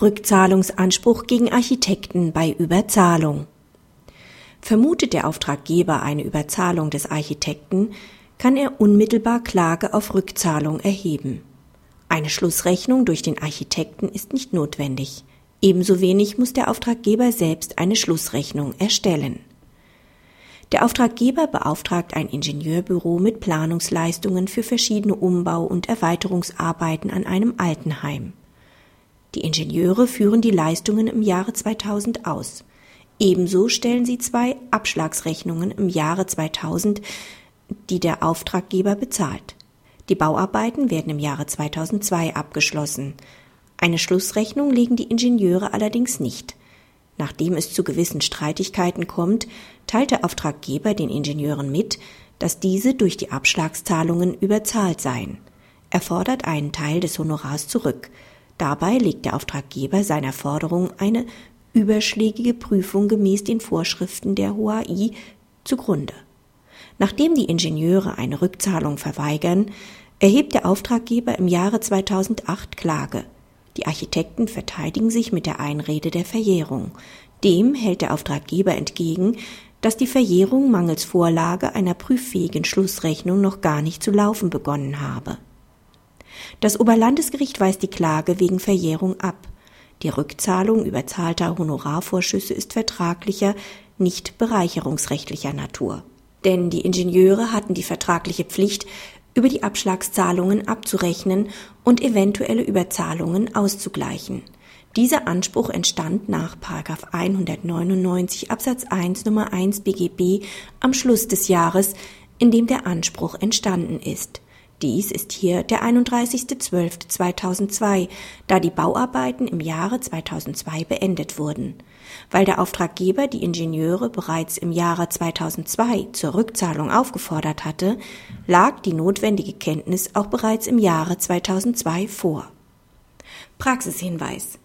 Rückzahlungsanspruch gegen Architekten bei Überzahlung. Vermutet der Auftraggeber eine Überzahlung des Architekten, kann er unmittelbar Klage auf Rückzahlung erheben. Eine Schlussrechnung durch den Architekten ist nicht notwendig. Ebenso wenig muss der Auftraggeber selbst eine Schlussrechnung erstellen. Der Auftraggeber beauftragt ein Ingenieurbüro mit Planungsleistungen für verschiedene Umbau- und Erweiterungsarbeiten an einem Altenheim. Die Ingenieure führen die Leistungen im Jahre 2000 aus. Ebenso stellen sie zwei Abschlagsrechnungen im Jahre 2000, die der Auftraggeber bezahlt. Die Bauarbeiten werden im Jahre 2002 abgeschlossen. Eine Schlussrechnung legen die Ingenieure allerdings nicht. Nachdem es zu gewissen Streitigkeiten kommt, teilt der Auftraggeber den Ingenieuren mit, dass diese durch die Abschlagszahlungen überzahlt seien. Er fordert einen Teil des Honorars zurück. Dabei legt der Auftraggeber seiner Forderung eine überschlägige Prüfung gemäß den Vorschriften der HOAI zugrunde. Nachdem die Ingenieure eine Rückzahlung verweigern, erhebt der Auftraggeber im Jahre 2008 Klage. Die Architekten verteidigen sich mit der Einrede der Verjährung. Dem hält der Auftraggeber entgegen, dass die Verjährung mangels Vorlage einer prüffähigen Schlussrechnung noch gar nicht zu laufen begonnen habe. Das Oberlandesgericht weist die Klage wegen Verjährung ab. Die Rückzahlung überzahlter Honorarvorschüsse ist vertraglicher, nicht bereicherungsrechtlicher Natur. Denn die Ingenieure hatten die vertragliche Pflicht, über die Abschlagszahlungen abzurechnen und eventuelle Überzahlungen auszugleichen. Dieser Anspruch entstand nach 199 Absatz 1 Nummer 1 BGB am Schluss des Jahres, in dem der Anspruch entstanden ist. Dies ist hier der 31.12.2002, da die Bauarbeiten im Jahre 2002 beendet wurden. Weil der Auftraggeber die Ingenieure bereits im Jahre 2002 zur Rückzahlung aufgefordert hatte, lag die notwendige Kenntnis auch bereits im Jahre 2002 vor. Praxishinweis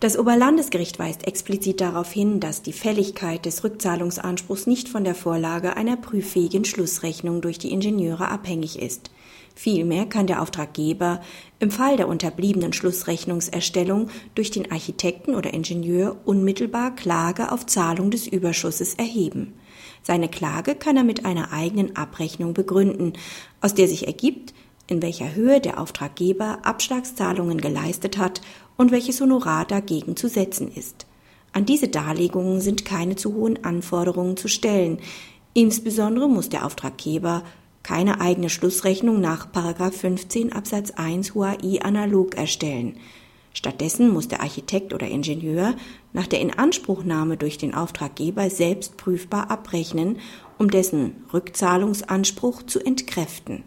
das Oberlandesgericht weist explizit darauf hin, dass die Fälligkeit des Rückzahlungsanspruchs nicht von der Vorlage einer prüffähigen Schlussrechnung durch die Ingenieure abhängig ist. Vielmehr kann der Auftraggeber im Fall der unterbliebenen Schlussrechnungserstellung durch den Architekten oder Ingenieur unmittelbar Klage auf Zahlung des Überschusses erheben. Seine Klage kann er mit einer eigenen Abrechnung begründen, aus der sich ergibt, in welcher Höhe der Auftraggeber Abschlagszahlungen geleistet hat und welches Honorar dagegen zu setzen ist. An diese Darlegungen sind keine zu hohen Anforderungen zu stellen. Insbesondere muss der Auftraggeber keine eigene Schlussrechnung nach 15 Absatz 1 HUAI analog erstellen. Stattdessen muss der Architekt oder Ingenieur nach der Inanspruchnahme durch den Auftraggeber selbst prüfbar abrechnen, um dessen Rückzahlungsanspruch zu entkräften